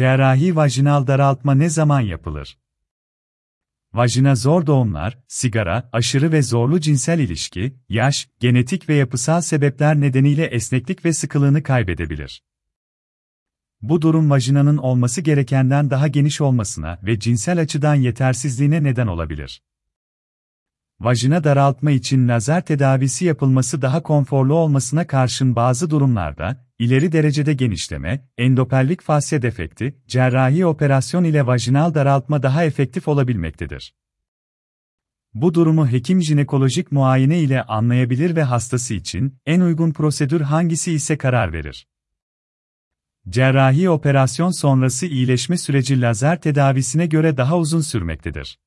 Cerrahi vajinal daraltma ne zaman yapılır? Vajina zor doğumlar, sigara, aşırı ve zorlu cinsel ilişki, yaş, genetik ve yapısal sebepler nedeniyle esneklik ve sıkılığını kaybedebilir. Bu durum vajinanın olması gerekenden daha geniş olmasına ve cinsel açıdan yetersizliğine neden olabilir. Vajina daraltma için lazer tedavisi yapılması daha konforlu olmasına karşın bazı durumlarda, ileri derecede genişleme, endopelvik fasya defekti, cerrahi operasyon ile vajinal daraltma daha efektif olabilmektedir. Bu durumu hekim jinekolojik muayene ile anlayabilir ve hastası için en uygun prosedür hangisi ise karar verir. Cerrahi operasyon sonrası iyileşme süreci lazer tedavisine göre daha uzun sürmektedir.